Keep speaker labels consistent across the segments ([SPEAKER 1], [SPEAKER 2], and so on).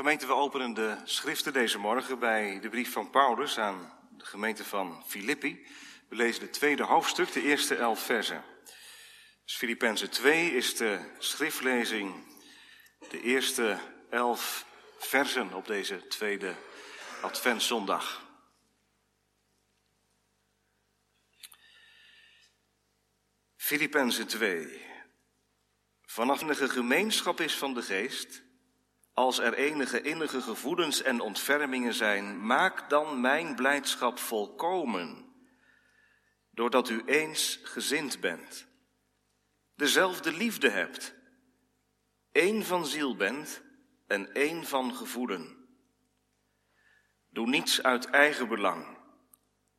[SPEAKER 1] Gemeente, we openen de schriften deze morgen bij de brief van Paulus aan de gemeente van Filippi. We lezen het tweede hoofdstuk, de eerste elf versen. Dus Filippenzen 2 is de schriftlezing, de eerste elf versen op deze tweede Adventszondag. Filippenzen 2. Vanaf de gemeenschap is van de geest als er enige innige gevoelens en ontfermingen zijn, maak dan mijn blijdschap volkomen, doordat u eens gezind bent, dezelfde liefde hebt, één van ziel bent en één van gevoelen. Doe niets uit eigen belang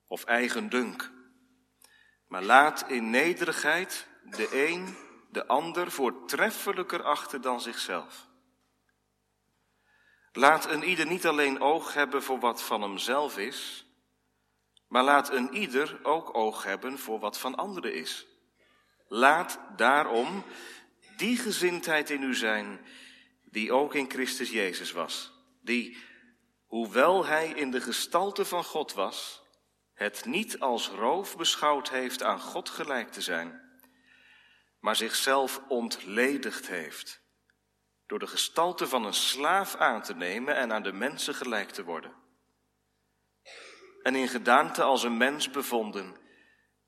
[SPEAKER 1] of eigen dunk, maar laat in nederigheid de een de ander voortreffelijker achter dan zichzelf. Laat een ieder niet alleen oog hebben voor wat van hemzelf is, maar laat een ieder ook oog hebben voor wat van anderen is. Laat daarom die gezindheid in u zijn die ook in Christus Jezus was, die, hoewel hij in de gestalte van God was, het niet als roof beschouwd heeft aan God gelijk te zijn, maar zichzelf ontledigd heeft door de gestalte van een slaaf aan te nemen en aan de mensen gelijk te worden. En in gedaante als een mens bevonden,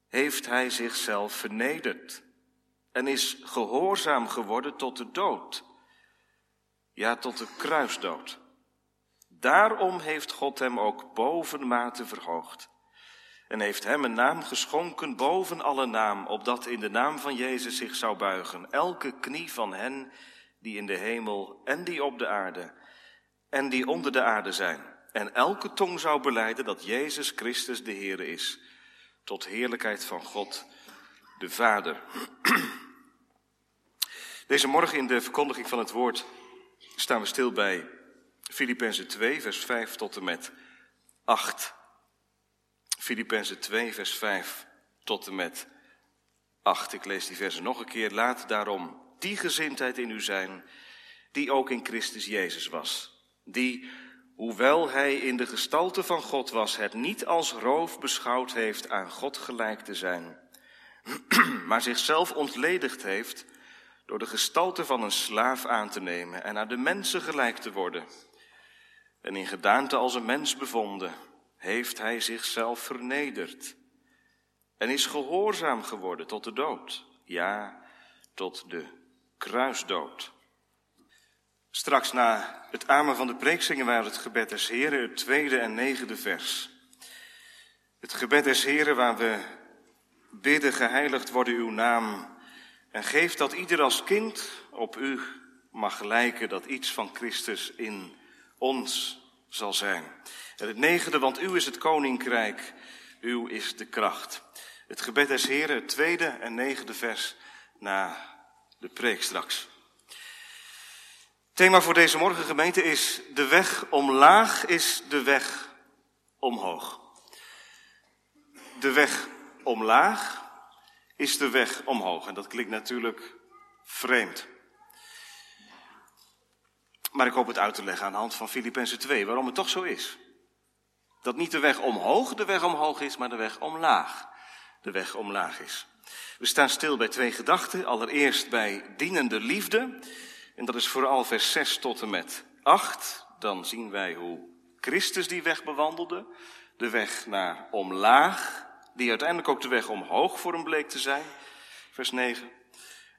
[SPEAKER 1] heeft hij zichzelf vernederd en is gehoorzaam geworden tot de dood, ja tot de kruisdood. Daarom heeft God hem ook bovenmate verhoogd en heeft hem een naam geschonken boven alle naam, opdat in de naam van Jezus zich zou buigen elke knie van hen die in de hemel en die op de aarde en die onder de aarde zijn. En elke tong zou beleiden dat Jezus Christus de Heer is, tot heerlijkheid van God de Vader. Deze morgen in de verkondiging van het woord staan we stil bij Filippenzen 2, vers 5 tot en met 8. Filippenzen 2, vers 5 tot en met 8. Ik lees die versen nog een keer. Laat daarom die gezindheid in u zijn, die ook in Christus Jezus was. Die, hoewel hij in de gestalte van God was, het niet als roof beschouwd heeft aan God gelijk te zijn, maar zichzelf ontledigd heeft door de gestalte van een slaaf aan te nemen en aan de mensen gelijk te worden. En in gedaante als een mens bevonden, heeft hij zichzelf vernederd en is gehoorzaam geworden tot de dood, ja, tot de kruisdood. Straks na het amen van de preek zingen wij het gebed des Heren, het tweede en negende vers. Het gebed des Heren waar we bidden, geheiligd worden uw naam. En geef dat ieder als kind op u mag lijken, dat iets van Christus in ons zal zijn. En het negende, want u is het koninkrijk, uw is de kracht. Het gebed des Heren, het tweede en negende vers na de preek straks. Thema voor deze morgen gemeente is de weg omlaag is de weg omhoog. De weg omlaag is de weg omhoog. En dat klinkt natuurlijk vreemd. Maar ik hoop het uit te leggen aan de hand van Filippenzen 2, waarom het toch zo is. Dat niet de weg omhoog de weg omhoog is, maar de weg omlaag de weg omlaag is. We staan stil bij twee gedachten. Allereerst bij dienende liefde. En dat is vooral vers 6 tot en met 8. Dan zien wij hoe Christus die weg bewandelde. De weg naar omlaag, die uiteindelijk ook de weg omhoog voor hem bleek te zijn. Vers 9.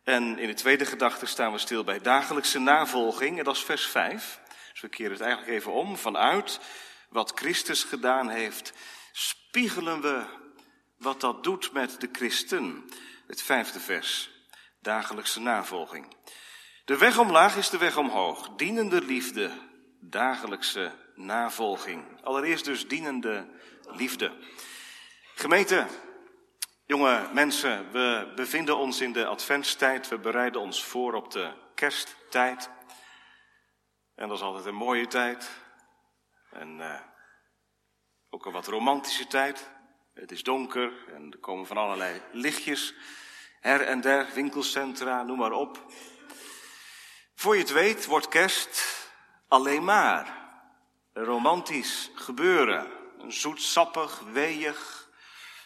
[SPEAKER 1] En in de tweede gedachte staan we stil bij dagelijkse navolging. En dat is vers 5. Dus we keren het eigenlijk even om. Vanuit wat Christus gedaan heeft, spiegelen we wat dat doet met de christen. Het vijfde vers, dagelijkse navolging. De weg omlaag is de weg omhoog. Dienende liefde, dagelijkse navolging. Allereerst dus dienende liefde. Gemeente, jonge mensen, we bevinden ons in de adventstijd. We bereiden ons voor op de kersttijd. En dat is altijd een mooie tijd. En uh, ook een wat romantische tijd. Het is donker en er komen van allerlei lichtjes. Her en der, winkelcentra, noem maar op. Voor je het weet wordt kerst alleen maar een romantisch gebeuren. Een zoetsappig, weeig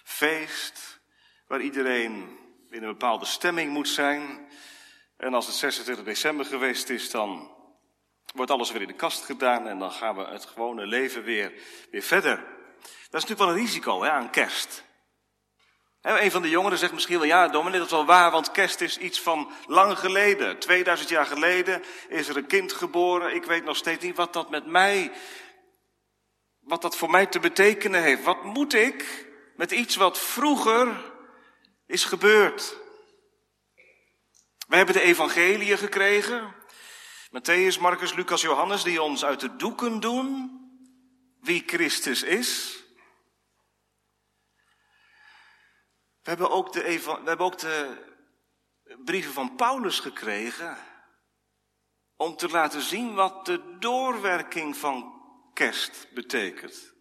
[SPEAKER 1] feest waar iedereen in een bepaalde stemming moet zijn. En als het 26 december geweest is, dan wordt alles weer in de kast gedaan en dan gaan we het gewone leven weer, weer verder. Dat is natuurlijk wel een risico hè, aan kerst. een van de jongeren zegt misschien wel, ja dominee, dat is wel waar, want kerst is iets van lang geleden. 2000 jaar geleden is er een kind geboren. Ik weet nog steeds niet wat dat met mij, wat dat voor mij te betekenen heeft. Wat moet ik met iets wat vroeger is gebeurd? We hebben de evangelie gekregen. Matthäus, Marcus, Lucas, Johannes, die ons uit de doeken doen wie Christus is. We hebben ook de, we hebben ook de brieven van Paulus gekregen om te laten zien wat de doorwerking van kerst betekent.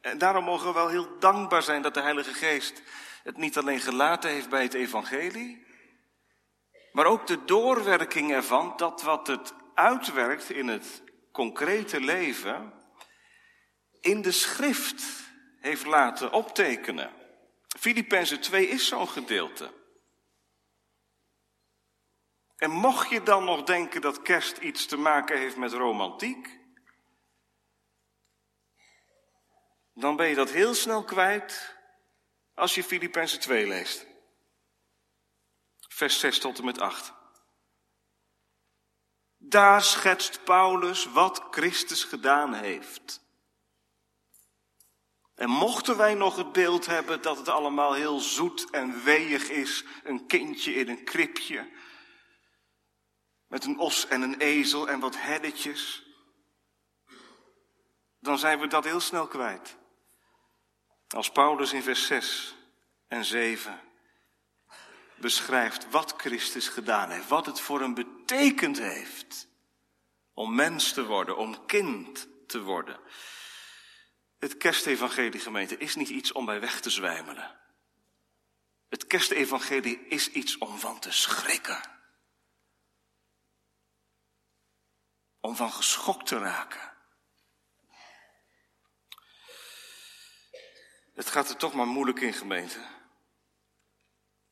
[SPEAKER 1] En daarom mogen we wel heel dankbaar zijn dat de Heilige Geest het niet alleen gelaten heeft bij het evangelie, maar ook de doorwerking ervan, dat wat het uitwerkt in het concrete leven, in de schrift heeft laten optekenen. Filippenzen 2 is zo'n gedeelte. En mocht je dan nog denken dat kerst iets te maken heeft met romantiek, dan ben je dat heel snel kwijt als je Filippenzen 2 leest vers 6 tot en met 8. Daar schetst Paulus wat Christus gedaan heeft. En mochten wij nog het beeld hebben dat het allemaal heel zoet en weeig is, een kindje in een kribje, met een os en een ezel en wat herdetjes, dan zijn we dat heel snel kwijt. Als Paulus in vers 6 en 7 beschrijft wat Christus gedaan heeft, wat het voor hem betekend heeft om mens te worden, om kind te worden. Het kerstevangelie gemeente is niet iets om bij weg te zwijmelen. Het kerstevangelie is iets om van te schrikken. Om van geschokt te raken. Het gaat er toch maar moeilijk in, gemeente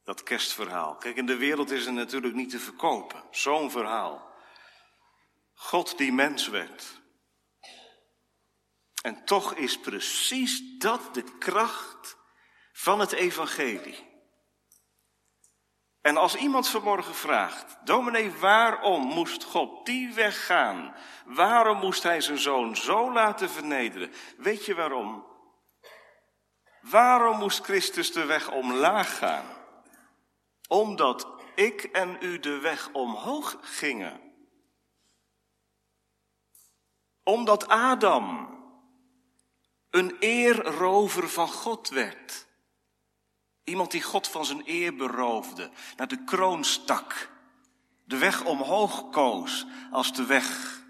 [SPEAKER 1] dat kerstverhaal. Kijk, in de wereld is het natuurlijk niet te verkopen, zo'n verhaal. God die mens werd. En toch is precies dat de kracht van het evangelie. En als iemand vanmorgen vraagt, dominee, waarom moest God die weg gaan? Waarom moest hij zijn zoon zo laten vernederen? Weet je waarom? Waarom moest Christus de weg omlaag gaan? omdat ik en u de weg omhoog gingen. Omdat Adam een eerrover van God werd. Iemand die God van zijn eer beroofde, naar de kroon stak, de weg omhoog koos als de weg,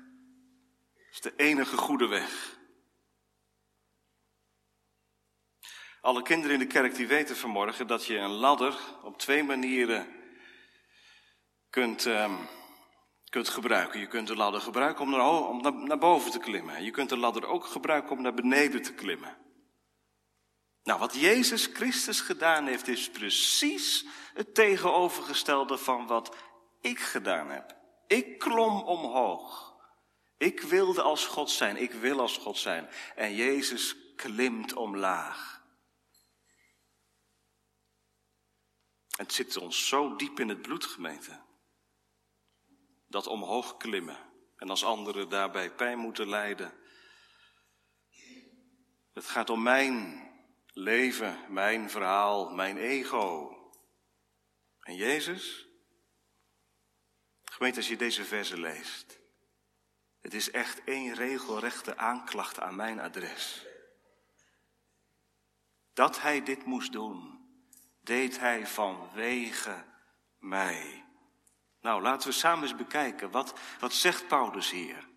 [SPEAKER 1] als de enige goede weg. Alle kinderen in de kerk die weten vanmorgen dat je een ladder op twee manieren kunt, um, kunt gebruiken. Je kunt de ladder gebruiken om, naar, om naar, boven te klimmen. Je kunt de ladder ook gebruiken om naar beneden te klimmen. Nou, wat Jezus Christus gedaan heeft, is precies het tegenovergestelde van wat ik gedaan heb. Ik klom omhoog. Ik wilde als God zijn. Ik wil als God zijn. En Jezus klimt omlaag. Het zit ons zo diep in het bloed, gemeente. Dat omhoog klimmen en als anderen daarbij pijn moeten lijden. Het gaat om mijn leven, mijn verhaal, mijn ego. En Jezus? Gemeente, als je deze verse leest. Het is echt één regelrechte aanklacht aan mijn adres. Dat hij dit moest doen deed hij vanwege mij. Nou, laten we samen eens bekijken. Wat, wat zegt Paulus hier?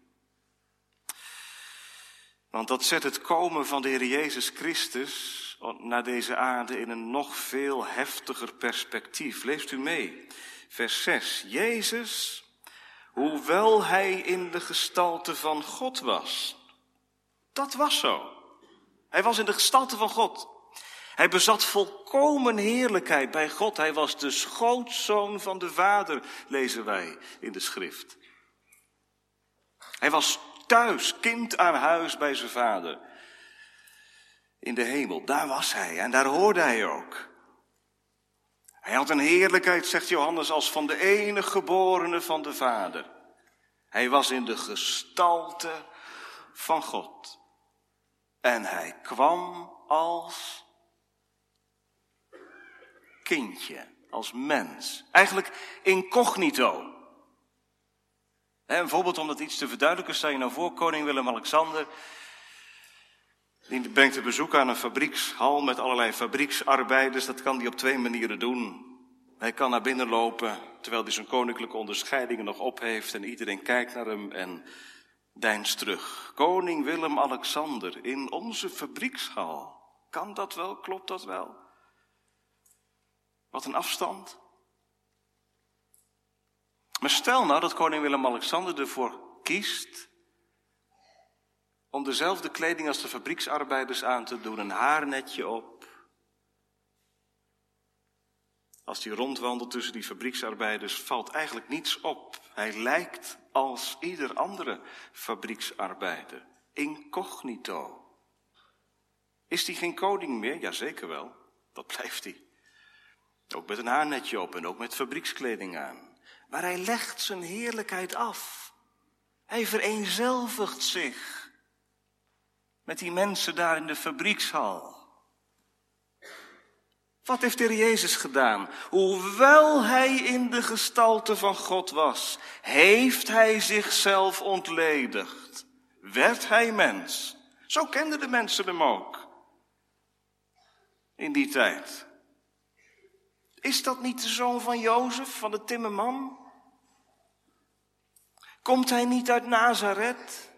[SPEAKER 1] Want dat zet het komen van de Heer Jezus Christus naar deze aarde in een nog veel heftiger perspectief. Leest u mee. Vers 6. Jezus, Hoewel hij in de gestalte van God was. Dat was zo. Hij was in de gestalte van God. Hij bezat volkomen heerlijkheid bij God. Hij was de schootzoon van de Vader, lezen wij in de schrift. Hij was thuis, kind aan huis bij zijn vader. In de hemel, daar was hij en daar hoorde hij ook. Hij had een heerlijkheid, zegt Johannes, als van de enige geborene van de Vader. Hij was in de gestalte van God. En hij kwam als kindje, als mens. Eigenlijk incognito. een voorbeeld om dat iets te verduidelijken, stel je nou voor, koning Willem-Alexander, die brengt een bezoek aan een fabriekshal met allerlei fabrieksarbeiders. Dat kan hij op twee manieren doen. Hij kan naar binnen lopen, terwijl hij zijn koninklijke onderscheidingen nog op heeft en iedereen kijkt naar hem en deinst terug. Koning Willem-Alexander in onze fabriekshal. Kan dat wel? Klopt dat wel? Wat een afstand. Maar stel nou dat koning Willem-Alexander ervoor kiest om dezelfde kleding als de fabrieksarbeiders aan te doen, een haarnetje op. Als hij rondwandelt tussen die fabrieksarbeiders, valt eigenlijk niets op. Hij lijkt als ieder andere fabrieksarbeider, incognito. Is hij geen koning meer? Jazeker wel, dat blijft hij. Ook met een haarnetje op en ook met fabriekskleding aan. Maar hij legt zijn heerlijkheid af. Hij vereenzelvigt zich met die mensen daar in de fabriekshal. Wat heeft de Jezus gedaan? Hoewel hij in de gestalte van God was, heeft hij zichzelf ontledigd. Werd hij mens. Zo kenden de mensen hem ook. In die tijd. Is dat niet de zoon van Jozef, van de timmerman? Komt hij niet uit Nazareth?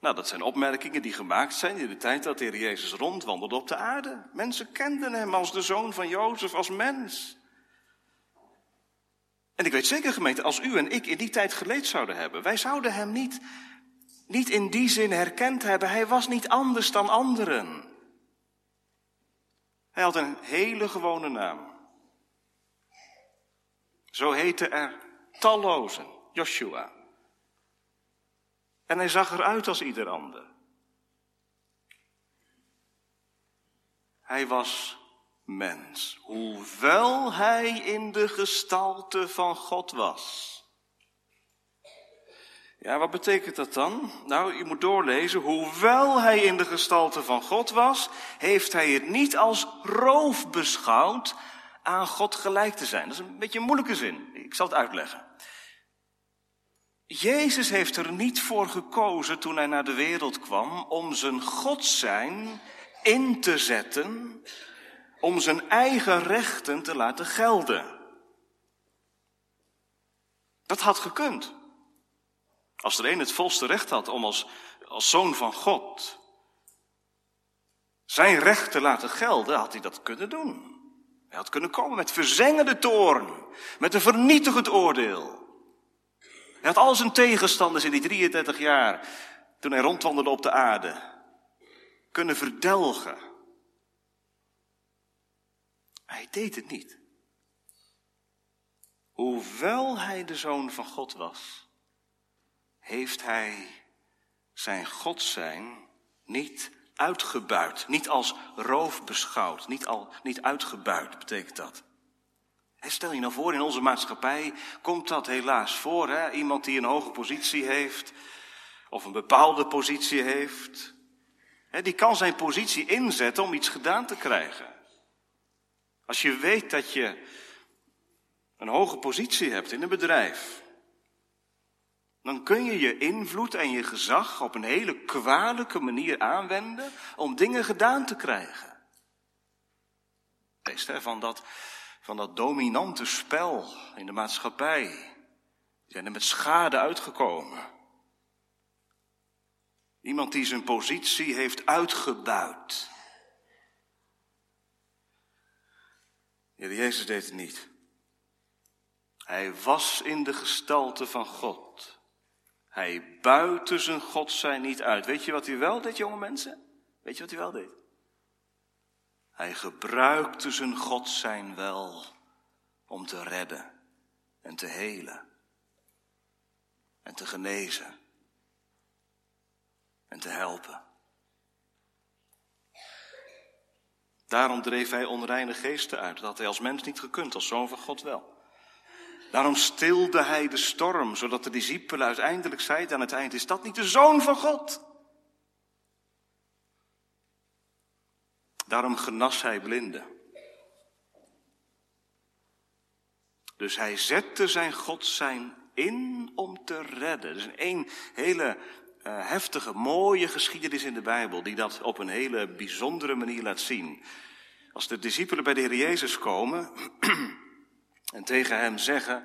[SPEAKER 1] Nou, dat zijn opmerkingen die gemaakt zijn in de tijd dat de Jezus rondwandelde op de aarde. Mensen kenden hem als de zoon van Jozef, als mens. En ik weet zeker, gemeente, als u en ik in die tijd geleed zouden hebben, wij zouden hem niet, niet in die zin herkend hebben. Hij was niet anders dan anderen. Hij had een hele gewone naam. Zo heette er tallozen, Joshua. En hij zag eruit als ieder ander. Hij was mens, hoewel hij in de gestalte van God was. Ja, wat betekent dat dan? Nou, je moet doorlezen. Hoewel hij in de gestalte van God was, heeft hij het niet als roof beschouwd aan God gelijk te zijn. Dat is een beetje een moeilijke zin. Ik zal het uitleggen. Jezus heeft er niet voor gekozen toen hij naar de wereld kwam om zijn God zijn in te zetten, om zijn eigen rechten te laten gelden. Dat had gekund. Als er een het volste recht had om als, als zoon van God zijn recht te laten gelden, had hij dat kunnen doen. Hij had kunnen komen met verzengende toorn, met een vernietigend oordeel. Hij had al zijn tegenstanders in die 33 jaar, toen hij rondwandelde op de aarde, kunnen verdelgen. Hij deed het niet. Hoewel hij de zoon van God was, heeft hij zijn God zijn niet uitgebuit, niet als roof beschouwd, niet, al, niet uitgebuit betekent dat. stel je nou voor, in onze maatschappij komt dat helaas voor. Hè? Iemand die een hoge positie heeft, of een bepaalde positie heeft, hè, die kan zijn positie inzetten om iets gedaan te krijgen. Als je weet dat je een hoge positie hebt in een bedrijf, dan kun je je invloed en je gezag op een hele kwalijke manier aanwenden om dingen gedaan te krijgen. Wees van dat, van dat dominante spel in de maatschappij. Zijn er met schade uitgekomen. Iemand die zijn positie heeft uitgebuit. Jezus deed het niet. Hij was in de gestalte van God. Hij buiten zijn God zijn niet uit. Weet je wat hij wel deed, jonge mensen? Weet je wat hij wel deed? Hij gebruikte zijn God zijn wel om te redden en te helen en te genezen en te helpen. Daarom dreef hij onreine geesten uit. Dat had hij als mens niet gekund, als zoon van God wel. Daarom stilde hij de storm, zodat de discipelen uiteindelijk zeiden aan het eind, is dat niet de zoon van God? Daarom genas hij blinden. Dus hij zette zijn God zijn in om te redden. Dat is een hele uh, heftige, mooie geschiedenis in de Bijbel, die dat op een hele bijzondere manier laat zien. Als de discipelen bij de Heer Jezus komen en tegen hem zeggen,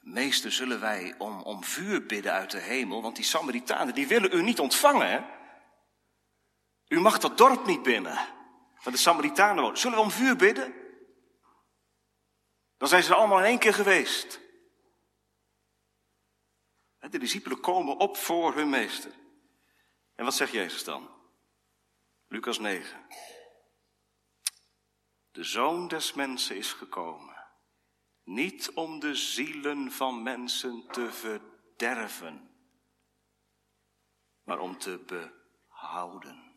[SPEAKER 1] meester zullen wij om, om vuur bidden uit de hemel, want die Samaritanen die willen u niet ontvangen. U mag dat dorp niet binnen, waar de Samaritanen wonen. Zullen we om vuur bidden? Dan zijn ze allemaal in één keer geweest. De discipelen komen op voor hun meester. En wat zegt Jezus dan? Lucas 9. De zoon des mensen is gekomen, niet om de zielen van mensen te verderven, maar om te behouden.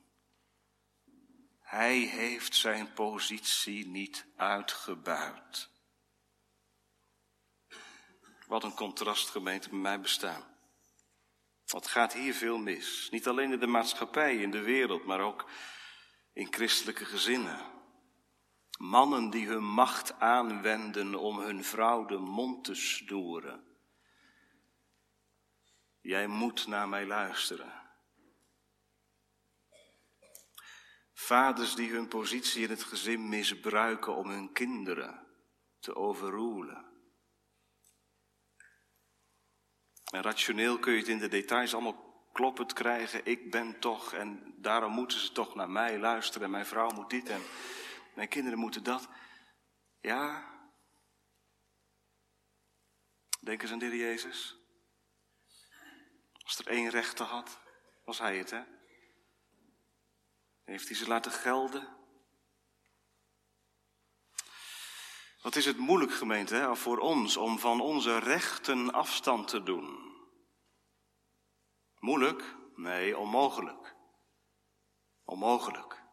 [SPEAKER 1] Hij heeft zijn positie niet uitgebuit. Wat een contrast, gemeente, met mijn bestaan. Wat gaat hier veel mis? Niet alleen in de maatschappij, in de wereld, maar ook in christelijke gezinnen. Mannen die hun macht aanwenden om hun vrouw de mond te snoeren. Jij moet naar mij luisteren. Vaders die hun positie in het gezin misbruiken om hun kinderen te overroelen. En rationeel kun je het in de details allemaal kloppend krijgen. Ik ben toch en daarom moeten ze toch naar mij luisteren. En mijn vrouw moet dit en mijn kinderen moeten dat. Ja. Denk eens aan de Jezus. Als er één rechter had, was hij het, hè? Heeft hij ze laten gelden? Wat is het moeilijk, gemeente, hè, voor ons om van onze rechten afstand te doen? Moeilijk? Nee, onmogelijk. Onmogelijk.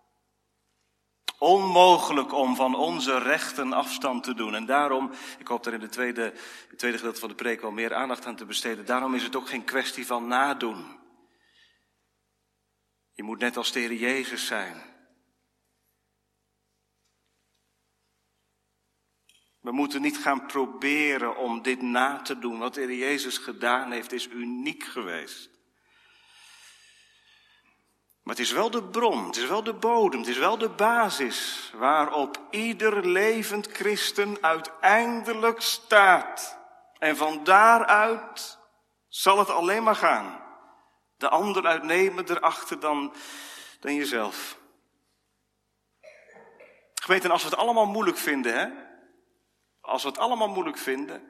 [SPEAKER 1] Onmogelijk om van onze rechten afstand te doen. En daarom, ik hoop daar in de tweede, het tweede gedeelte van de preek wel meer aandacht aan te besteden. Daarom is het ook geen kwestie van nadoen. Je moet net als de Heer Jezus zijn. We moeten niet gaan proberen om dit na te doen. Wat de Heer Jezus gedaan heeft, is uniek geweest. Maar het is wel de bron, het is wel de bodem, het is wel de basis waarop ieder levend christen uiteindelijk staat. En van daaruit zal het alleen maar gaan. De ander uitnemen erachter dan, dan jezelf. Gemeente, als we het allemaal moeilijk vinden, hè? Als we het allemaal moeilijk vinden,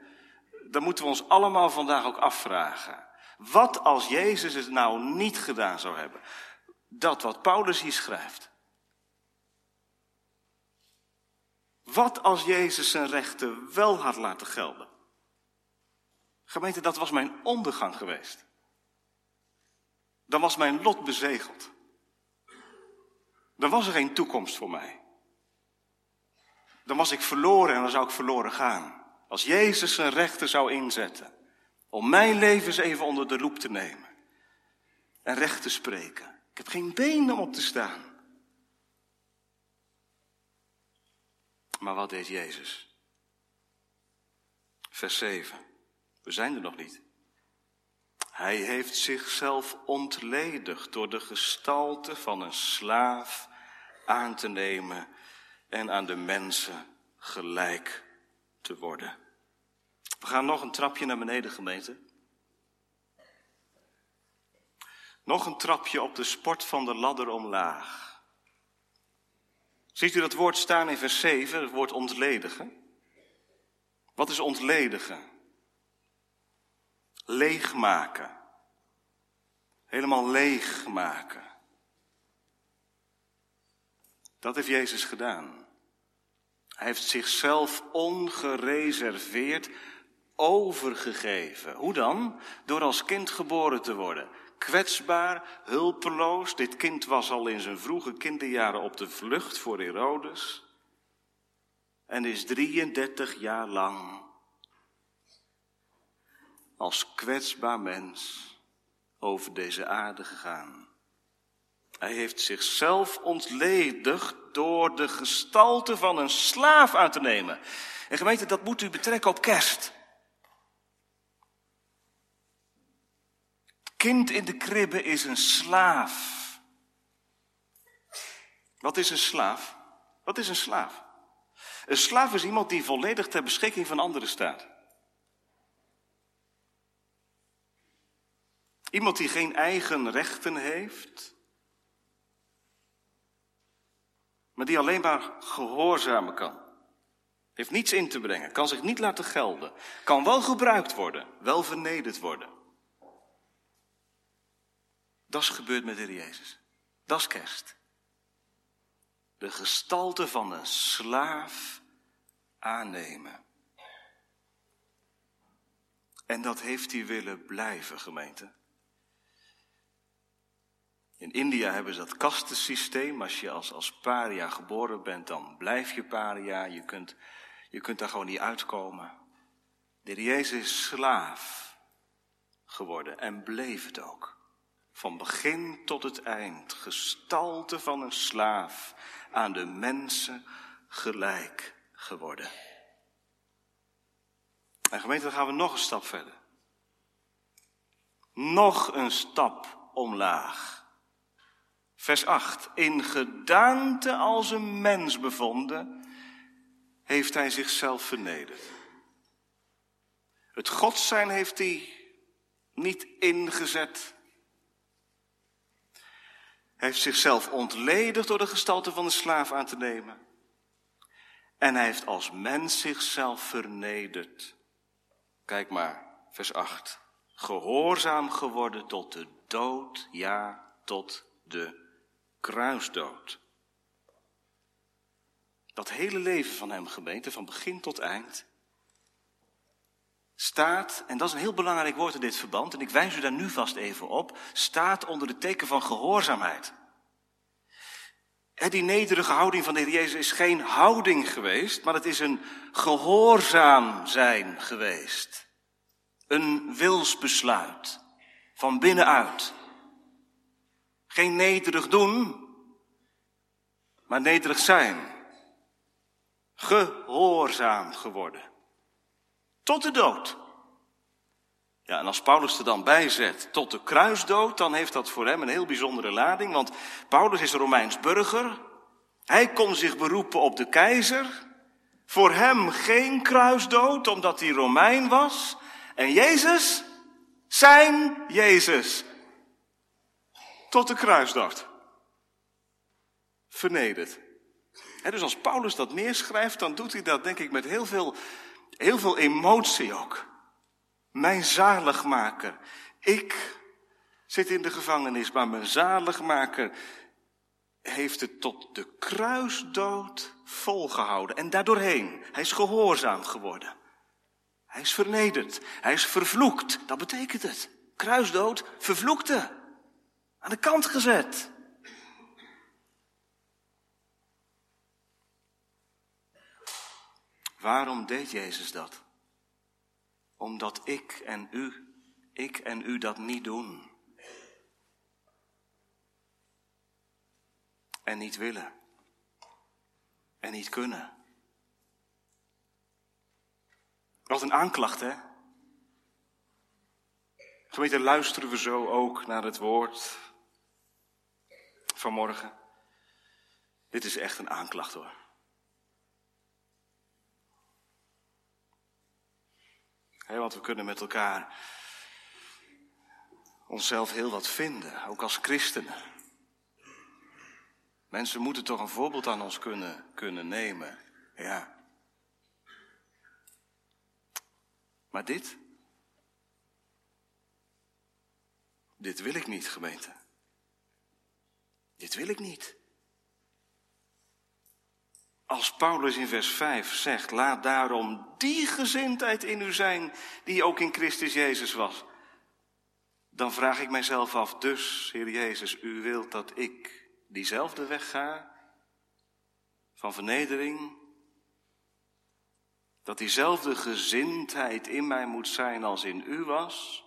[SPEAKER 1] dan moeten we ons allemaal vandaag ook afvragen. Wat als Jezus het nou niet gedaan zou hebben? Dat wat Paulus hier schrijft. Wat als Jezus zijn rechten wel had laten gelden? Gemeente, dat was mijn ondergang geweest. Dan was mijn lot bezegeld. Dan was er geen toekomst voor mij. Dan was ik verloren en dan zou ik verloren gaan. Als Jezus zijn rechten zou inzetten. Om mijn leven eens even onder de loep te nemen. En recht te spreken. Ik heb geen benen om op te staan. Maar wat deed Jezus? Vers 7. We zijn er nog niet. Hij heeft zichzelf ontledigd door de gestalte van een slaaf aan te nemen en aan de mensen gelijk te worden. We gaan nog een trapje naar beneden, gemeente. Nog een trapje op de sport van de ladder omlaag. Ziet u dat woord staan in vers 7, het woord ontledigen? Wat is ontledigen? Leegmaken. Helemaal leegmaken. Dat heeft Jezus gedaan. Hij heeft zichzelf ongereserveerd overgegeven. Hoe dan? Door als kind geboren te worden. Kwetsbaar, hulpeloos. Dit kind was al in zijn vroege kinderjaren op de vlucht voor Herodes. En is 33 jaar lang als kwetsbaar mens over deze aarde gegaan. Hij heeft zichzelf ontledigd door de gestalte van een slaaf aan te nemen. En gemeente, dat moet u betrekken op kerst. Kind in de kribbe is een slaaf. Wat is een slaaf? Wat is een slaaf? Een slaaf is iemand die volledig ter beschikking van anderen staat. Iemand die geen eigen rechten heeft, maar die alleen maar gehoorzamen kan. Heeft niets in te brengen, kan zich niet laten gelden, kan wel gebruikt worden, wel vernederd worden. Dat is gebeurd met de Jezus. Dat is kerst. De gestalte van een slaaf aannemen. En dat heeft hij willen blijven, gemeente. In India hebben ze dat kastensysteem. Als je als, als paria geboren bent, dan blijf je paria. Je kunt, je kunt daar gewoon niet uitkomen. De Jezus is slaaf geworden en bleef het ook. Van begin tot het eind, gestalte van een slaaf, aan de mensen gelijk geworden. En gemeente, dan gaan we nog een stap verder. Nog een stap omlaag. Vers 8. In gedaante als een mens bevonden, heeft hij zichzelf vernederd. Het God zijn heeft hij niet ingezet hij heeft zichzelf ontledigd door de gestalte van de slaaf aan te nemen. En hij heeft als mens zichzelf vernederd. Kijk maar, vers 8. Gehoorzaam geworden tot de dood, ja, tot de kruisdood. Dat hele leven van hem, gemeente, van begin tot eind, staat, en dat is een heel belangrijk woord in dit verband, en ik wijs u daar nu vast even op, staat onder het teken van gehoorzaamheid. die nederige houding van de Heer Jezus is geen houding geweest, maar het is een gehoorzaam zijn geweest. Een wilsbesluit van binnenuit. Geen nederig doen, maar nederig zijn. Gehoorzaam geworden. Tot de dood. Ja, en als Paulus er dan bij zet tot de kruisdood, dan heeft dat voor hem een heel bijzondere lading, want Paulus is Romeins burger. Hij kon zich beroepen op de keizer. Voor hem geen kruisdood, omdat hij Romein was. En Jezus, zijn Jezus, tot de kruisdood. Vernederd. dus als Paulus dat neerschrijft, dan doet hij dat denk ik met heel veel Heel veel emotie ook. Mijn zaligmaker. Ik zit in de gevangenis, maar mijn zaligmaker heeft het tot de kruisdood volgehouden. En daardoorheen, hij is gehoorzaam geworden. Hij is vernederd. Hij is vervloekt. Dat betekent het. Kruisdood, vervloekte. Aan de kant gezet. Waarom deed Jezus dat? Omdat ik en u, ik en u dat niet doen. En niet willen. En niet kunnen. Wat een aanklacht, hè? Gemeente, luisteren we zo ook naar het woord vanmorgen. Dit is echt een aanklacht hoor. Want we kunnen met elkaar onszelf heel wat vinden, ook als christenen. Mensen moeten toch een voorbeeld aan ons kunnen, kunnen nemen. Ja. Maar dit? Dit wil ik niet, gemeente. Dit wil ik niet. Als Paulus in vers 5 zegt, laat daarom die gezindheid in u zijn die ook in Christus Jezus was. Dan vraag ik mijzelf af, dus, Heer Jezus, u wilt dat ik diezelfde weg ga van vernedering, dat diezelfde gezindheid in mij moet zijn als in u was?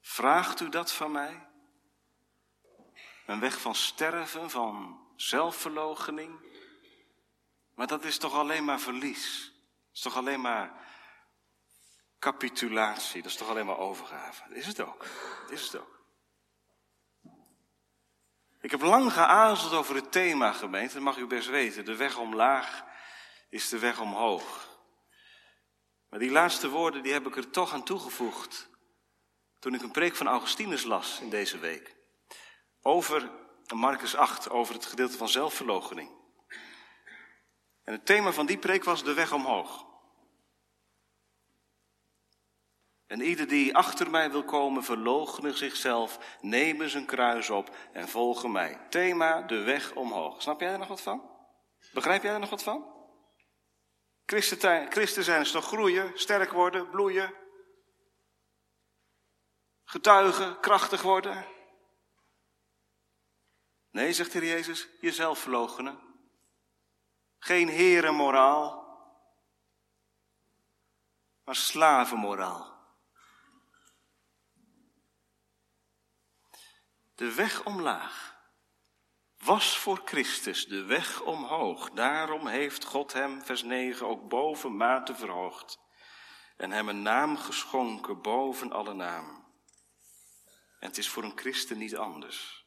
[SPEAKER 1] Vraagt u dat van mij? Een weg van sterven, van zelfverloochening? Maar dat is toch alleen maar verlies? Dat is toch alleen maar capitulatie? Dat is toch alleen maar overgave? Dat is het ook. Dat is het ook. Ik heb lang geaarzeld over het thema gemeente, dat mag u best weten. De weg omlaag is de weg omhoog. Maar die laatste woorden die heb ik er toch aan toegevoegd. Toen ik een preek van Augustinus las in deze week. Over Marcus 8, over het gedeelte van zelfverloochening. En het thema van die preek was de weg omhoog. En ieder die achter mij wil komen, verloochene zichzelf, nemen zijn kruis op en volgen mij. Thema, de weg omhoog. Snap jij er nog wat van? Begrijp jij er nog wat van? Christen zijn is toch groeien, sterk worden, bloeien. Getuigen, krachtig worden. Nee, zegt de Heer Jezus, jezelf verloochenen. Geen herenmoraal, maar slavenmoraal. De weg omlaag was voor Christus de weg omhoog. Daarom heeft God hem, vers 9, ook boven mate verhoogd. En hem een naam geschonken boven alle naam. En het is voor een christen niet anders.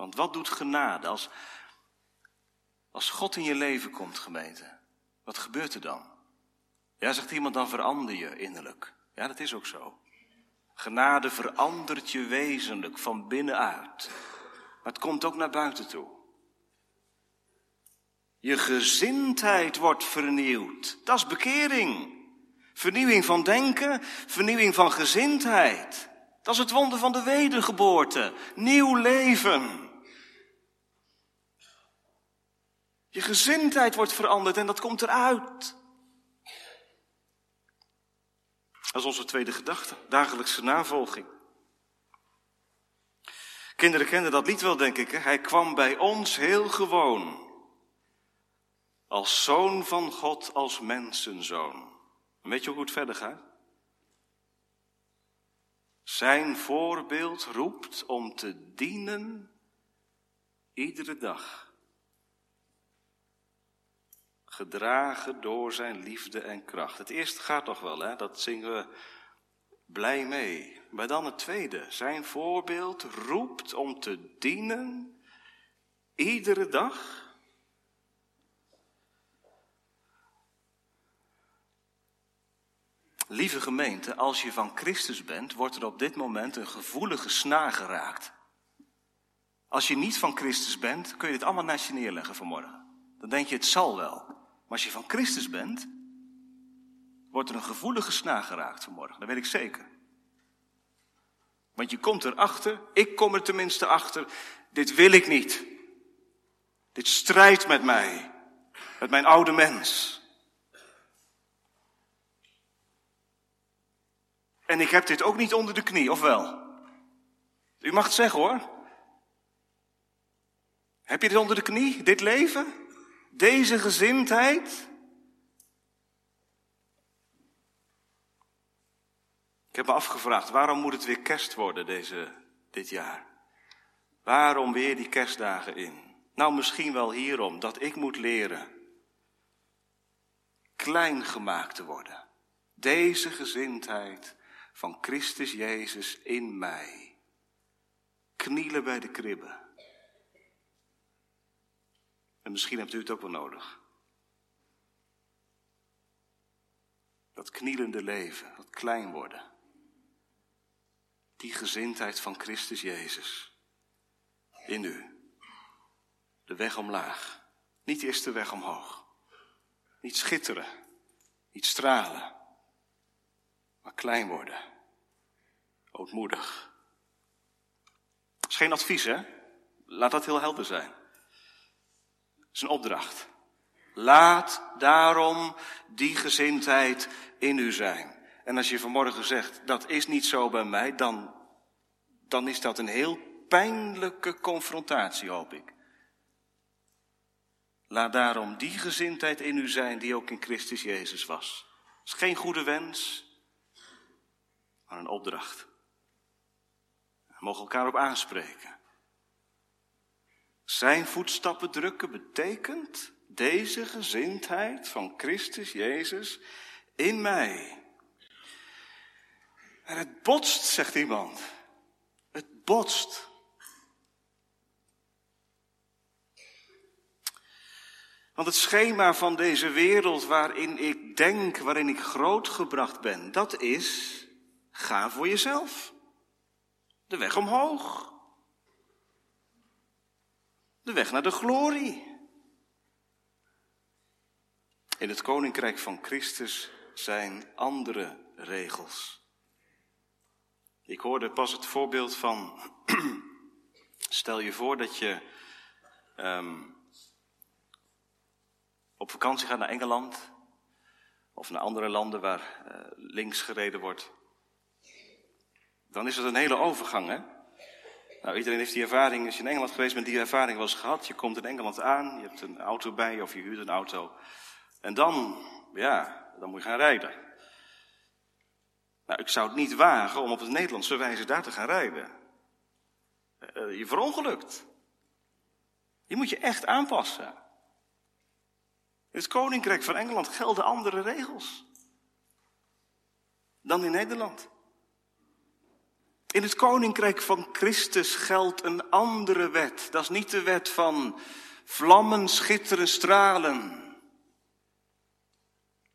[SPEAKER 1] Want wat doet genade als, als God in je leven komt, gemeente? Wat gebeurt er dan? Ja, zegt iemand, dan verander je innerlijk. Ja, dat is ook zo. Genade verandert je wezenlijk van binnenuit. Maar het komt ook naar buiten toe. Je gezindheid wordt vernieuwd. Dat is bekering. Vernieuwing van denken, vernieuwing van gezindheid. Dat is het wonder van de wedergeboorte. Nieuw leven. Je gezindheid wordt veranderd en dat komt eruit. Dat is onze tweede gedachte, dagelijkse navolging. Kinderen kennen dat lied wel, denk ik. Hè? Hij kwam bij ons heel gewoon. Als zoon van God, als mensenzoon. weet je hoe het verder gaat? Zijn voorbeeld roept om te dienen iedere dag. Gedragen door zijn liefde en kracht. Het eerste gaat toch wel, hè? Dat zingen we blij mee. Maar dan het tweede. Zijn voorbeeld roept om te dienen iedere dag. Lieve gemeente, als je van Christus bent, wordt er op dit moment een gevoelige snaar geraakt. Als je niet van Christus bent, kun je dit allemaal naast je neerleggen vanmorgen. Dan denk je, het zal wel. Maar als je van Christus bent, wordt er een gevoelige snaar geraakt vanmorgen. Dat weet ik zeker. Want je komt erachter, ik kom er tenminste achter, dit wil ik niet. Dit strijdt met mij, met mijn oude mens. En ik heb dit ook niet onder de knie, of wel? U mag het zeggen hoor. Heb je dit onder de knie, dit leven? Deze gezindheid? Ik heb me afgevraagd, waarom moet het weer kerst worden deze, dit jaar? Waarom weer die kerstdagen in? Nou, misschien wel hierom, dat ik moet leren klein gemaakt te worden. Deze gezindheid van Christus Jezus in mij. Knielen bij de kribben. En misschien hebt u het ook wel nodig. Dat knielende leven, dat klein worden. Die gezindheid van Christus Jezus in u. De weg omlaag. Niet eerst de weg omhoog. Niet schitteren. Niet stralen, maar klein worden. Ootmoedig. Dat is geen advies, hè? Laat dat heel helder zijn. Is een opdracht. Laat daarom die gezindheid in u zijn. En als je vanmorgen zegt, dat is niet zo bij mij, dan, dan is dat een heel pijnlijke confrontatie, hoop ik. Laat daarom die gezindheid in u zijn die ook in Christus Jezus was. Het is geen goede wens, maar een opdracht. We mogen elkaar op aanspreken. Zijn voetstappen drukken betekent deze gezindheid van Christus Jezus in mij. En het botst, zegt iemand. Het botst. Want het schema van deze wereld waarin ik denk, waarin ik grootgebracht ben, dat is, ga voor jezelf. De weg omhoog. De weg naar de glorie. In het koninkrijk van Christus zijn andere regels. Ik hoorde pas het voorbeeld van, stel je voor dat je um, op vakantie gaat naar Engeland of naar andere landen waar uh, links gereden wordt. Dan is het een hele overgang, hè? Nou, iedereen heeft die ervaring, als je in Engeland geweest bent, die ervaring wel eens gehad. Je komt in Engeland aan, je hebt een auto bij of je huurt een auto. En dan, ja, dan moet je gaan rijden. Nou, ik zou het niet wagen om op het Nederlandse wijze daar te gaan rijden. Uh, je verongelukt. Je moet je echt aanpassen. In het Koninkrijk van Engeland gelden andere regels dan in Nederland. In het Koninkrijk van Christus geldt een andere wet. Dat is niet de wet van vlammen, schitteren, stralen.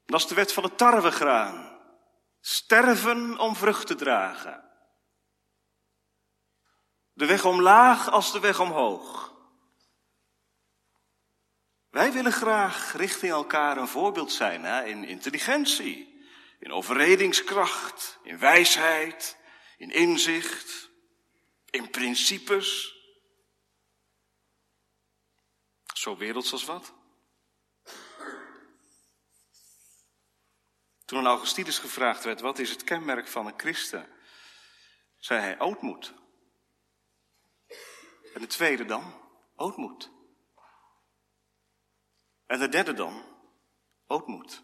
[SPEAKER 1] Dat is de wet van het tarwegraan. Sterven om vrucht te dragen. De weg omlaag als de weg omhoog. Wij willen graag richting elkaar een voorbeeld zijn hè? in intelligentie, in overredingskracht, in wijsheid, in inzicht, in principes. Zo werelds als wat? Toen aan Augustinus gevraagd werd, wat is het kenmerk van een christen? Zei hij, ootmoed. En de tweede dan, ootmoed. En de derde dan, ootmoed.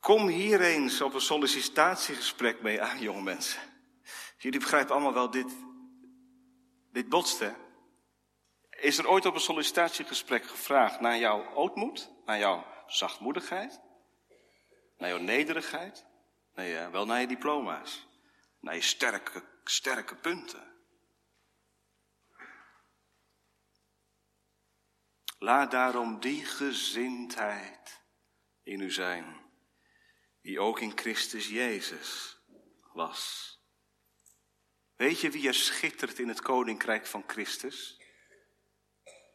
[SPEAKER 1] Kom hier eens op een sollicitatiegesprek mee aan, jonge mensen. Jullie begrijpen allemaal wel, dit, dit botst, hè? Is er ooit op een sollicitatiegesprek gevraagd naar jouw ootmoed, naar jouw zachtmoedigheid? Naar jouw nederigheid? Nee, uh, wel naar je diploma's. Naar je sterke, sterke punten. Laat daarom die gezindheid in u zijn, die ook in Christus Jezus was. Weet je wie er schittert in het koninkrijk van Christus?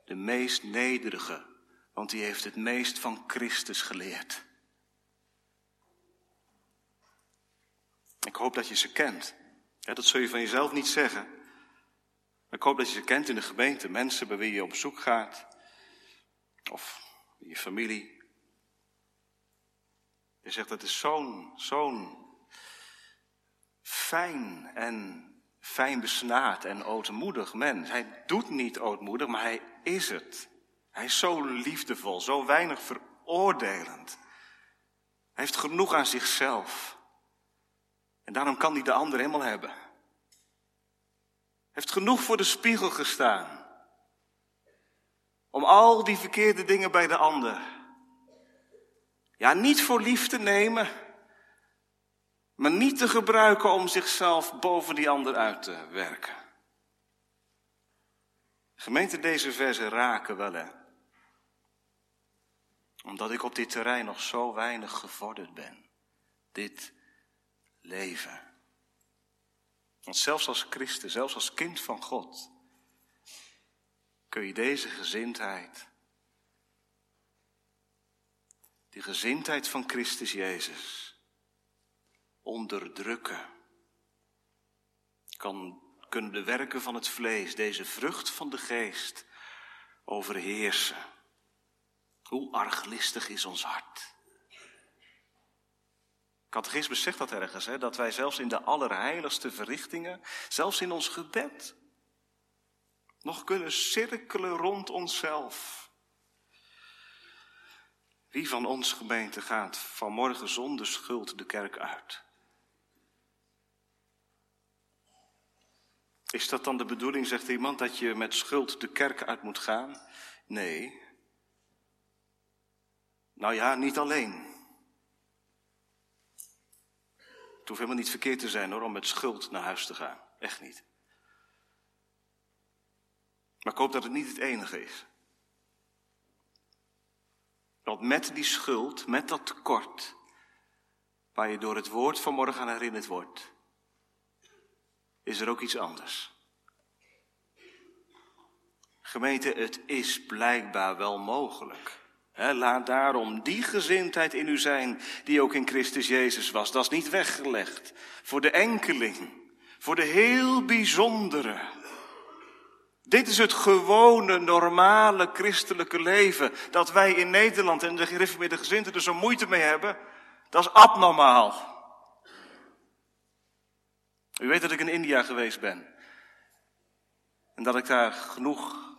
[SPEAKER 1] De meest nederige want die heeft het meest van Christus geleerd. Ik hoop dat je ze kent. Dat zul je van jezelf niet zeggen. Ik hoop dat je ze kent in de gemeente, mensen bij wie je op bezoek gaat. Of in je familie. Je zegt, dat is zo'n, zo'n fijn en fijn besnaard en ootmoedig mens. Hij doet niet ootmoedig, maar hij is het. Hij is zo liefdevol, zo weinig veroordelend. Hij heeft genoeg aan zichzelf. En daarom kan hij de ander helemaal hebben. Hij heeft genoeg voor de spiegel gestaan. Om al die verkeerde dingen bij de ander. Ja, niet voor lief te nemen. Maar niet te gebruiken om zichzelf boven die ander uit te werken. Gemeente, deze versen raken wel hè omdat ik op dit terrein nog zo weinig gevorderd ben. Dit leven. Want zelfs als christen, zelfs als kind van God, kun je deze gezindheid die gezindheid van Christus Jezus, onderdrukken, kan, kunnen de werken van het vlees, deze vrucht van de geest, overheersen. Hoe arglistig is ons hart. Catechismus zegt dat ergens, hè, dat wij zelfs in de allerheiligste verrichtingen, zelfs in ons gebed, nog kunnen cirkelen rond onszelf. Wie van ons gemeente gaat vanmorgen zonder schuld de kerk uit? Is dat dan de bedoeling, zegt iemand, dat je met schuld de kerk uit moet gaan? Nee. Nou ja, niet alleen. Het hoeft helemaal niet verkeerd te zijn hoor, om met schuld naar huis te gaan. Echt niet. Maar ik hoop dat het niet het enige is. Want met die schuld, met dat tekort, waar je door het woord van morgen aan herinnerd wordt, is er ook iets anders. Gemeente, het is blijkbaar wel mogelijk. laat daarom die gezindheid in u zijn die ook in Christus Jezus was. Dat is niet weggelegd. Voor de enkeling. Voor de heel bijzondere. Dit is het gewone, normale christelijke leven. Dat wij in Nederland en de gereformeerde gezinten er zo moeite mee hebben. Dat is abnormaal. U weet dat ik in India geweest ben. En dat ik daar genoeg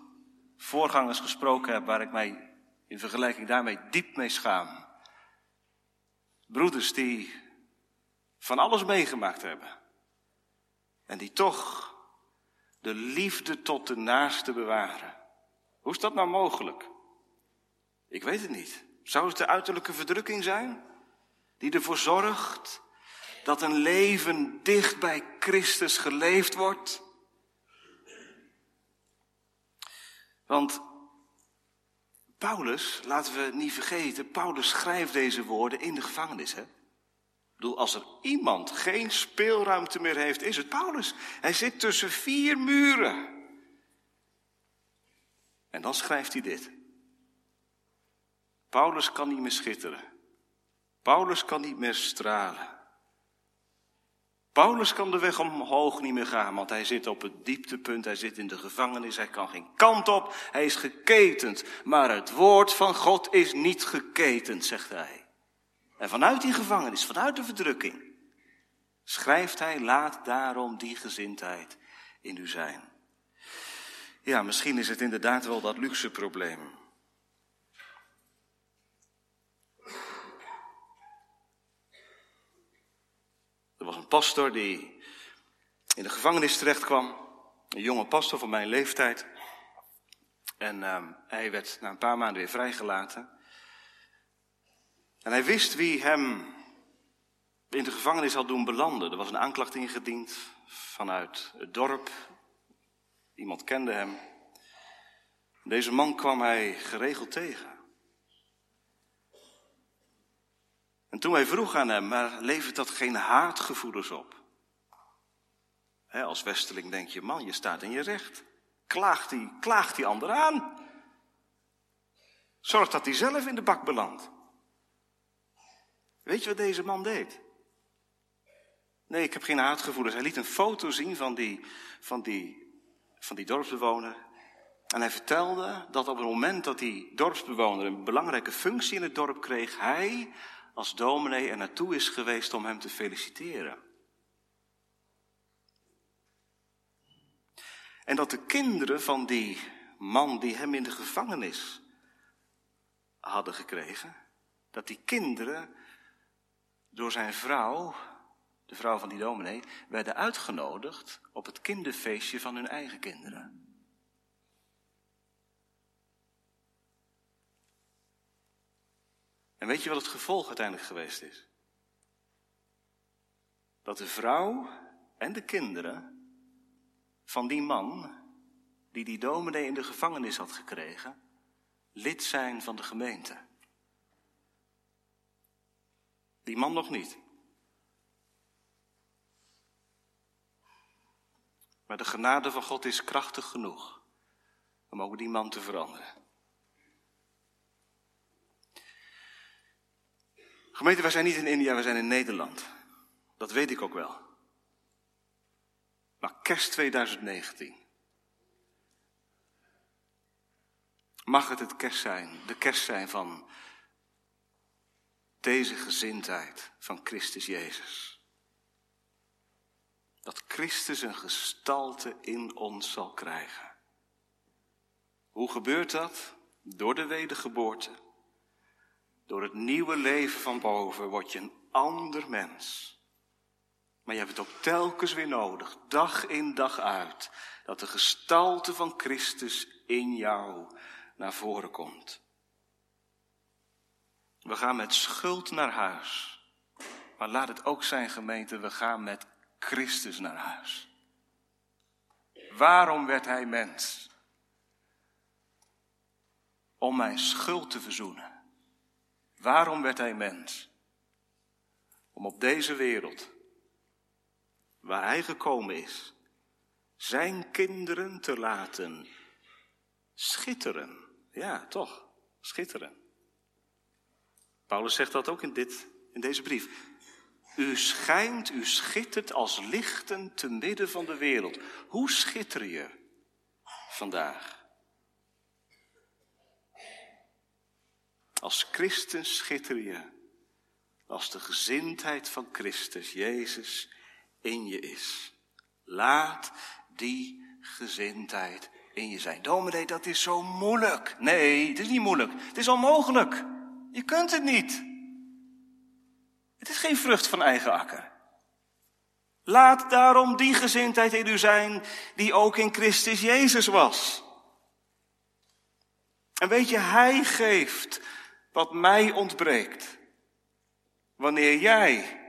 [SPEAKER 1] voorgangers gesproken heb waar ik mij in vergelijking daarmee diep mee schaam. Broeders die van alles meegemaakt hebben. En die toch de liefde tot de naaste bewaren. Hoe is dat nou mogelijk? Ik weet het niet. Zou het de uiterlijke verdrukking zijn? Die ervoor zorgt dat een leven dicht bij Christus geleefd wordt? Want Paulus, laten we niet vergeten, Paulus schrijft deze woorden in de gevangenis. Hè? Ik bedoel, als er iemand geen speelruimte meer heeft, is het Paulus. Hij zit tussen vier muren. En dan schrijft hij dit. Paulus kan niet meer schitteren. Paulus kan niet meer stralen. Paulus kan de weg omhoog niet meer gaan, want hij zit op het dieptepunt, hij zit in de gevangenis, hij kan geen kant op, hij is geketend. Maar het woord van God is niet geketend, zegt hij. En vanuit die gevangenis, vanuit de verdrukking, schrijft hij, laat daarom die gezindheid in u zijn. Ja, misschien is het inderdaad wel dat luxe probleem. Er was een pastor die in de gevangenis terecht kwam. Een jonge pastor van mijn leeftijd. En uh, hij werd na een paar maanden weer vrijgelaten. En hij wist wie hem in de gevangenis had doen belanden. Er was een aanklacht ingediend vanuit het dorp. Iemand kende hem. Deze man kwam hij geregeld tegen. En toen wij vroegen aan hem, maar levert dat geen haatgevoelens op? als westeling denk je, man, je staat in je recht. Klaagt die, klaagt die ander aan. Zorg dat hij zelf in de bak belandt. Weet je wat deze man deed? Nee, ik heb geen haatgevoelens. Hij liet een foto zien van die, van die, van die dorpsbewoner. En hij vertelde dat op het moment dat die dorpsbewoner een belangrijke functie in het dorp kreeg, hij als dominee er naartoe is geweest om hem te feliciteren. En dat de kinderen van die man die hem in de gevangenis hadden gekregen, dat die kinderen door zijn vrouw, de vrouw van die dominee, werden uitgenodigd op het kinderfeestje van hun eigen kinderen. En weet je wat het gevolg uiteindelijk geweest is? Dat de vrouw en de kinderen van die man, die die dominee in de gevangenis had gekregen, lid zijn van de gemeente. Die man nog niet. Maar de genade van God is krachtig genoeg om ook die man te veranderen. Gemeente, wij zijn niet in India, we zijn in Nederland. Dat weet ik ook wel. Maar kerst 2019. Mag het het kerst zijn, de kerst zijn van deze gezindheid van Christus Jezus. Dat Christus een gestalte in ons zal krijgen. Hoe gebeurt dat? Door de wedergeboorte. Door het nieuwe leven van boven word je een ander mens. Maar je hebt het ook telkens weer nodig, dag in dag uit, dat de gestalte van Christus in jou naar voren komt. We gaan met schuld naar huis. Maar laat het ook zijn, gemeente, we gaan met Christus naar huis. Waarom werd hij mens? Om mijn schuld te verzoenen. Waarom werd hij mens? Om op deze wereld, waar hij gekomen is, zijn kinderen te laten schitteren. Ja, toch, schitteren. Paulus zegt dat ook in, dit, in deze brief. U schijnt, u schittert als lichten te midden van de wereld. Hoe schitter je vandaag? Als christen schitter je als de gezindheid van Christus, Jezus, in je is. Laat die gezindheid in je zijn. Dominee, dat is zo moeilijk. Nee, het is niet moeilijk. Het is onmogelijk. Je kunt het niet. Het is geen vrucht van eigen akker. Laat daarom die gezindheid in u zijn die ook in Christus Jezus was. En weet je, Hij geeft wat mij ontbreekt. Wanneer jij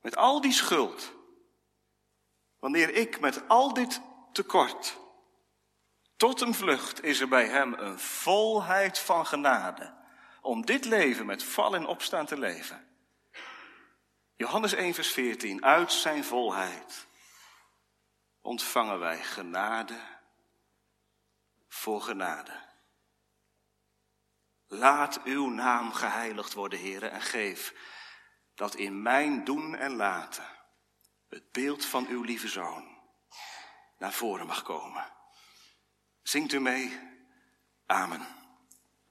[SPEAKER 1] met al die schuld, wanneer ik met al dit tekort, tot een vlucht is er bij Hem een volheid van genade om dit leven met val en opstaan te leven. Johannes 1, vers 14. Uit zijn volheid ontvangen wij genade voor genade. Laat uw naam geheiligd worden, heren, en geef dat in mijn doen en laten het beeld van uw lieve zoon naar voren mag komen. Zingt u mee? Amen.